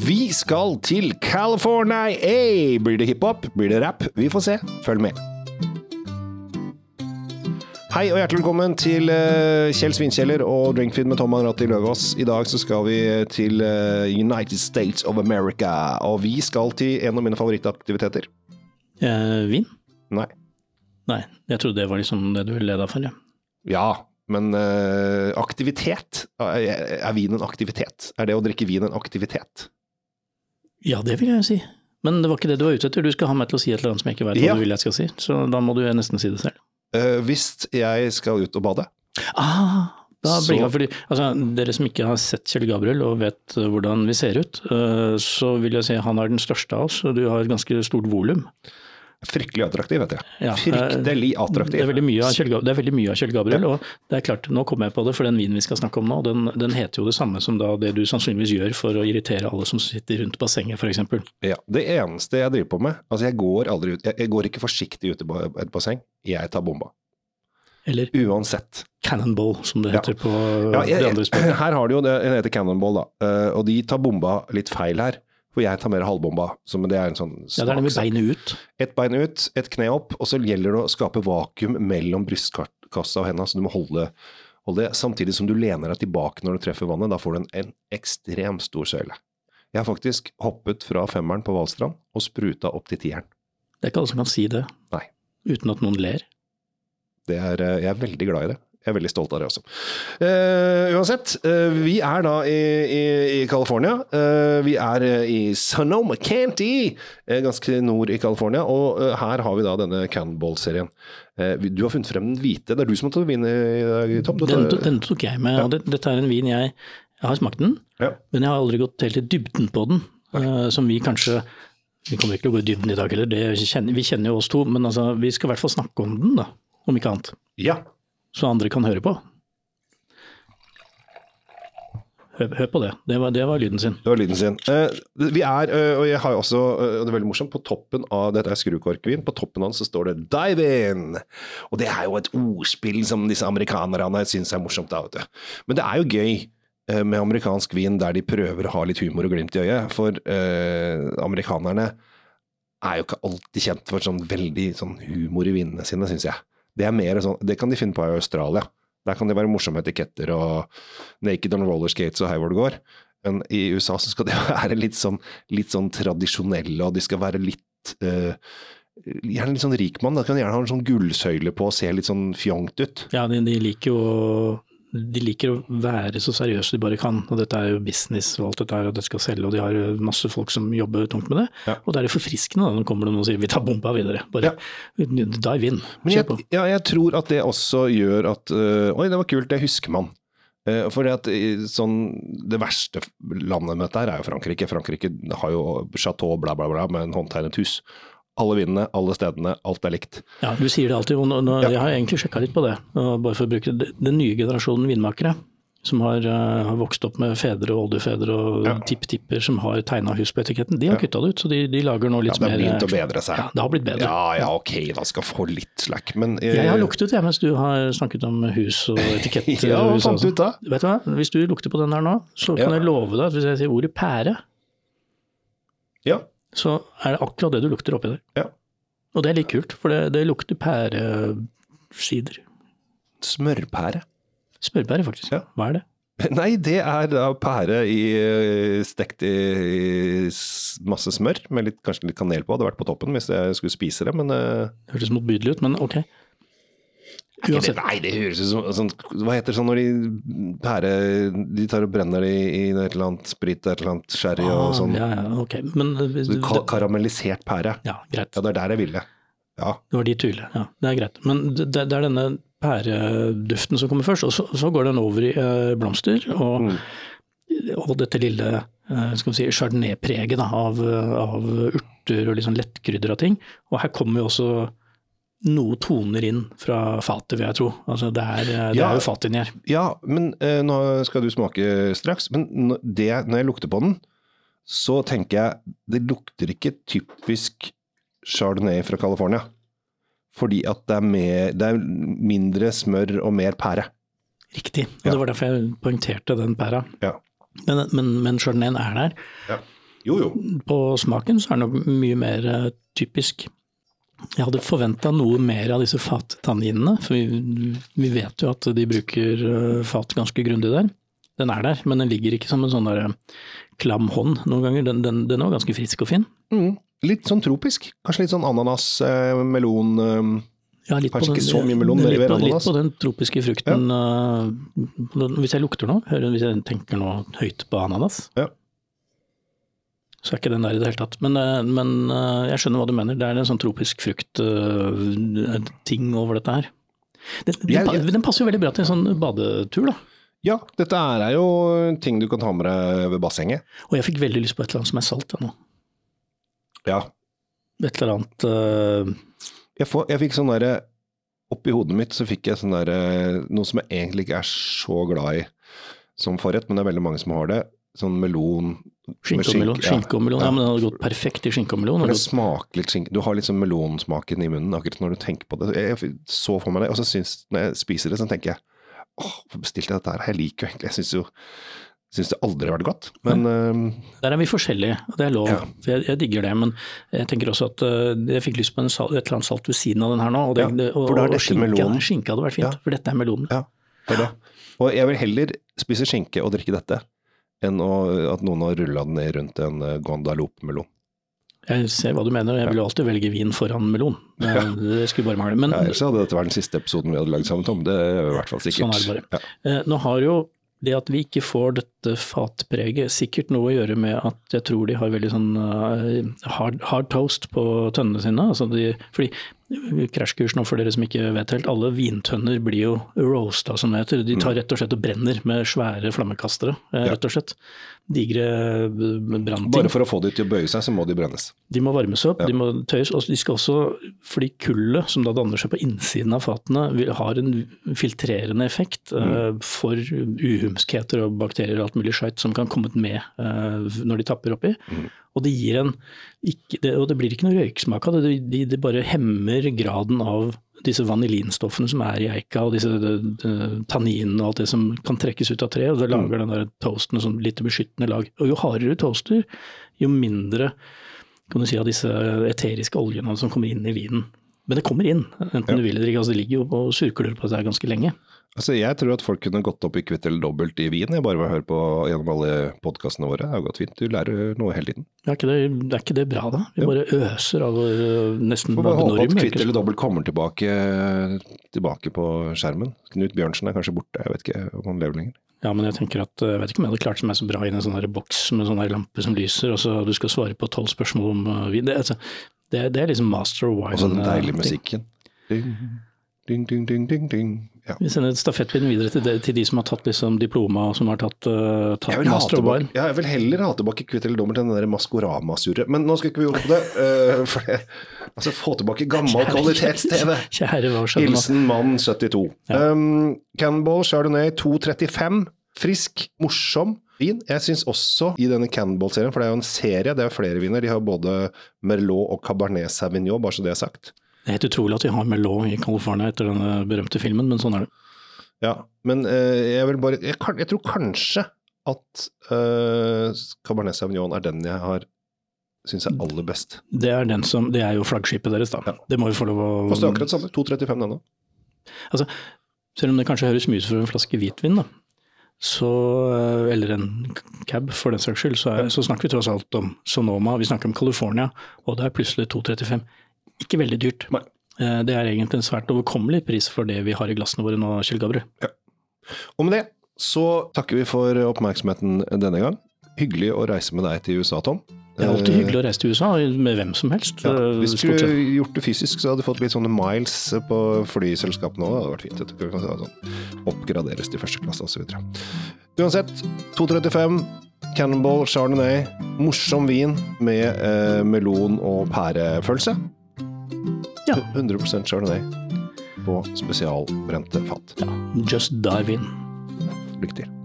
Vi skal til California! Hey, blir det hiphop? Blir det rap? Vi får se. Følg med. Hei og hjertelig velkommen til eh, Kjell Svinkjeller og Drinkfeed med Tom Anratti Løvaas. I dag så skal vi til eh, United States of America, og vi skal til en av mine favorittaktiviteter. Eh, vin? Nei. Nei, jeg trodde det var liksom det du ville lede for. Ja. Ja, men eh, aktivitet? Er, er vin en aktivitet? Er det å drikke vin en aktivitet? Ja, det vil jeg jo si. Men det var ikke det du var ute etter. Du skal ha meg til å si et eller annet som jeg ikke vet hva Ja. du vil jeg skal si. Så da må du nesten si det selv. Uh, hvis jeg skal ut og bade Ah, da blir jeg, fordi, altså, dere som ikke har sett Kjell Gabriel og vet eh, hvordan vi ser ut, uh, så vil jeg si han er den største av oss, og du har et ganske stort volum. Fryktelig attraktiv, vet jeg. Ja, Fryktelig Det attraktiv. er veldig mye av Kjell, Gab- det er veldig mye av Kjell Gabriel, og det er klart, nå kommer jeg på det, for den vinen vi skal snakke om nå, den, den heter jo det samme som da det du sannsynligvis gjør for å irritere alle som sitter rundt bassenget, f.eks. Ja, det eneste jeg driver på med Altså, jeg går aldri ut Jeg, jeg går ikke forsiktig ut i et basseng. Jeg tar bomba. Eller Uansett. Cannonball, som det Ja. heter på Ja, jeg, det andre spørsmålet språket. her har du jo det, den heter Cannonball, da. Eh, og de tar bomba litt feil her. For jeg tar mer halvbomba. Som det er en sånn Ja, det er det med beinet ut. Et bein ut, et kne opp, og så gjelder det å skape vakuum mellom brystkassa og henda, så du må holde, holde det samtidig som du lener deg tilbake når du treffer vannet. Da får du en, en ekstremt stor søyle. Jeg har faktisk hoppet fra femmeren på Valstrand og spruta opp til tieren. Det er ikke alle som kan si det Nei. uten at noen ler. Det er, eh, jeg er veldig glad i det. Jeg er veldig stolt av det også. Uh, uansett, uh, vi er da i, i, i California. Uh, vi er i Sonoma Canty, ganske nord i California. Og her har vi da denne Cannonball-serien. Du har funnet frem den hvite. Det er du som har tatt vin i dag, Tom? Den, den tok jeg med, det, dette er en vin jeg, jeg har smakt den, Ja. men jeg har aldri gått helt i dybden på den, som vi kanskje Vi kommer ikke til å gå i dybden i dag heller, det vi kjenner jo oss to, men altså, vi skal i hvert fall snakke om den, da, om ikke annet. ja. Så andre kan høre på. Hør, hør på det, det var, det var lyden sin. Det var lyden sin. Eh, vi er, eh, og jeg har også, eh, og det er veldig morsomt, på toppen av dette er skrukorkvin, på toppen av den så står det 'dive in'. Og det er jo et ordspill som disse amerikanerne syns er morsomt, da, vet du. Men det er jo gøy eh, med amerikansk vin der de prøver å ha litt humor og glimt i øyet, for eh, amerikanerne er jo ikke alltid kjent for sånn veldig sånn humor i vinene sine, syns jeg. Det er mer sånn, det kan de finne på i Australia. Der kan det være morsomme etiketter og naked on roller skates og hei hvor det går. Men i USA så skal de være litt sånn, litt sånn tradisjonelle, og de skal være litt uh, Gjerne litt sånn rikmann. Da kan de gjerne ha en sånn gullsøyle på og se litt sånn fjongt ut. Ja, de, de liker jo de liker å være så seriøse de bare kan, og dette er jo business og alt dette her, og det skal selge, og de har masse folk som jobber tungt med det. Ja. Og da er det forfriskende da, når kommer de og sier vi tar bomba videre, bare dive in, Men kjør jeg, ja, jeg tror at det også gjør at øh, Oi, det var kult, det husker man. Uh, For det, at, sånn, det verste landet med dette her er jo Frankrike. Frankrike har jo chateau bla, bla, bla med en håndtegnet hus. Alle vindene, alle stedene, alt er likt. Ja, du sier det alltid, og nå, nå, Ja. jeg har egentlig sjekka litt på det, og bare for å bruke det. Den nye generasjonen vindmakere som har, uh, har vokst opp med fedre og oldefedre og Ja. tipptipper som har tegna hus på etiketten, de har Ja. kutta det ut, så de, de lager nå litt mer Ja, det har begynt å bedre seg. Ja, det har blitt bedre. Ja, ja, ok, da skal få litt slack, men uh, Jeg har luktet jeg, mens du har snakket om hus og etikett. Ja, hva fant du ut da? Vet du hva, hvis du lukter på den her nå, så kan jeg love deg at hvis jeg sier ordet pære, Ja, så er det akkurat det du lukter oppi der. Ja. Og det er litt kult, for det, det lukter pæresider. smørpære. Smørpære, faktisk. Ja. Hva er det? Nei, det er da pære i, eh, stekt i masse smør, med litt, kanskje litt kanel på. Hadde vært på toppen hvis jeg skulle spise det, men eh, hørtes motbydelig ut, men ok. Uansett. Nei, det høres ut som sånn, Hva heter det sånn når de pære De tar og brenner det i, i et eller annet sprit, et eller annet sherry og Ah, sånn. Ja, ja, ok. Men eh, Så ka karamellisert pære. ja, greit. Ja, det er der jeg ville. Ja. Det var dit du ville. Ja, det er greit. Men det, det er denne pæreduften som kommer først, og så, så går den over i eh, blomster. Og, Mm. og dette lille eh, skal vi si, chardonnay-preget av, av urter og litt sånn lettkrydder av ting. Og her kommer jo også noe toner inn fra fatet, vil jeg tro. Altså det er, det Ja. er jo fat inni her. Ja, men eh, nå skal du smake straks. Men det, når jeg lukter på den, så tenker jeg det lukter ikke typisk chardonnay fra California. Fordi at det er, mer, det er mindre smør og mer pære. Riktig. Og Ja. det var derfor jeg poengterte den pæra. Ja. Men, men, men chardonnayen er der. Ja. Jo, jo. På smaken så er den nok mye mer eh, typisk. Jeg hadde forventa noe mer av disse fattanninene, for vi, vi vet jo at de bruker eh, fat ganske grundig der. Den er der, men den ligger ikke som en sånn der eh, klam hånd noen ganger. Den, den, den er ganske frisk og fin. Mm. Litt sånn tropisk. Kanskje litt sånn ananas, eh, melon eh, Ja, litt Kanskje den, ikke så mye melon litt, nedi på, litt på den tropiske frukten. eh, hvis jeg lukter nå, hvis jeg tenker nå høyt på ananas, Ja. Så er ikke den der i det hele tatt. Men, eh, men eh, jeg skjønner hva du mener. Det er en sånn tropisk frukt-ting over dette her. Den, den, den passer jo veldig bra til en sånn badetur, da. Ja, dette er jo ting du kan ta med deg ved bassenget. Og jeg fikk veldig lyst på et eller annet som er salt jeg, nå. Ja. Et eller annet uh... Jeg, får, jeg fikk sånn derre Oppi hodet mitt så fikk jeg sånn derre Noe som jeg egentlig ikke er så glad i som forrett, men det er veldig mange som har det. Sånn melon skinke og melon. ja. Skinke og melon. Ja, men den hadde gått perfekt i skinke og melon. Det smaker litt skinke. Du har liksom melonsmaken i munnen akkurat når du tenker på det. Jeg så for meg det, og så syns når jeg spiser det, så tenker jeg åh, hvorfor bestilte jeg dette her? Jeg liker jo egentlig Jeg syns jo syns det aldri har vært godt. Men øhm, Der er vi forskjellige, og det er lov. Ja. Jeg, jeg digger det, men jeg tenker også at uh, jeg fikk lyst på en sal, et eller annet salt ved siden av den her nå. Og, det, Ja, og, og, og skinke, skinke hadde vært fint, Ja. for dette er melonen. ja, det er det. Og jeg vil heller spise skinke og drikke dette enn å, at noen har rulla den ned rundt en eh, Guandalope-melon. Jeg ser hva du mener, jeg vil jo alltid velge vin foran melon. Det, det skulle bare mangle. Men Ja, Ellers hadde dette vært den siste episoden vi hadde lagd sammen, Tom. Det er i hvert fall sikkert. Sånn er det bare. Ja. Eh, Nå har jo det at vi ikke får dette fatpreget sikkert noe å gjøre med at jeg tror de har veldig sånn eh, hard, hard toast på tønnene sine. Altså de, fordi krasjkurs nå for dere som ikke vet helt, alle vintønner blir jo roasta som det heter. De tar rett og slett og brenner med svære flammekastere, eh, Mm. Rett og slett. Digre eh, brannting. Bare for å få de til å bøye seg, så må de brennes. De må varmes opp, Ja. de må tøyes. Og de skal også, fordi kullet som da danner seg på innsiden av fatene, har en filtrerende effekt mm. for uhumskheter og bakterier og alt mulig skjørt som kan komme med eh, når de tapper oppi. Og det gir en ikke, det, Og det blir ikke noe røyksmak av det, det, de, det bare hemmer graden av disse vanillinstoffene som er i eika, og disse tanninene og alt det som kan trekkes ut av treet. Og det lager den der toasten sånn litt beskyttende lag. Og jo hardere du toaster, jo mindre kan du si, av disse eteriske oljene som kommer inn i vinen. Men det kommer inn, enten Ja. du vil eller ikke. Altså, det ligger jo og surkler på seg ganske lenge. Altså, Jeg tror at folk kunne gått opp i kvitt eller dobbelt i vin, jeg bare ved å høre på gjennom alle podkastene våre. Det har gått fint. Du lærer noe hele tiden. Er ikke det, er ikke det bra, da? Vi Jo. bare øser av nesten Får bare håpe at kvitt eller dobbelt kommer tilbake, tilbake på skjermen. Knut Bjørnsen er kanskje borte, jeg vet ikke om han lever lenger. Ja, men jeg tenker at øh, jeg vet ikke om jeg hadde klart meg så bra i en sånn boks med sånn lampe som lyser, og så du skal svare på tolv spørsmål om øh, vin. Det, altså, det, det er liksom master of wine. Og så den deilige musikken. Ding, ding, ding, ding, ding, ding. Ja. Vi sender stafettpinnen videre til de, til de som har tatt liksom diploma, og som har tatt, uh, tatt Jeg vil, ha master of wine. ja, jeg vil heller ha tilbake kvitt eller dobbelt til den der Maskorama-surret. Men nå skal ikke vi gjøre på det. Uh, for det altså, få tilbake gammel kvalitets-TV. Hilsen mann 72. Ja. Um, Cannonball Chardonnay 235. Frisk, morsom vin. Jeg syns også i denne Cannonball-serien, for det er jo en serie, det er flere viner, de har både Merlot og Cabernet Sauvignon, bare så det er sagt. Det er helt utrolig at de har Merlot i California etter denne berømte filmen, men sånn er det. Ja, men eh, jeg vil bare Jeg, jeg tror kanskje at uh, Cabernet Sauvignon er den jeg har syns er aller best. Det er, den som, det er jo flaggskipet deres, da. Ja. Det må vi få lov å Koster akkurat samme. 2,35 denne. Selv om det kanskje høres mye ut for en flaske hvitvin, da. Så, eh, eller en cab for den saks skyld, så, er, så snakker vi tross alt om Sonoma, vi snakker om California, og det er plutselig 2,35. Ikke veldig dyrt. Nei. Eh, Det er egentlig en svært overkommelig pris for det vi har i glassene våre nå, Kjell Gabriel. Og med det så takker vi for oppmerksomheten denne gang. Hyggelig å reise med deg til USA, Tom. Det er alltid hyggelig å reise til USA, med hvem som helst. Ja, eh, hvis du skulle gjort det fysisk, så hadde du fått litt sånne miles på flyselskapene òg. Det hadde vært fint. du. Kan Sånn. Oppgraderes til første klasse osv. Uansett, 235 Cannonball Chardonnay. Morsom vin med eh, melon- og pærefølelse. Ja. 100% Chardonnay på spesialbrente fat. Ja, just dive in. Lykke til.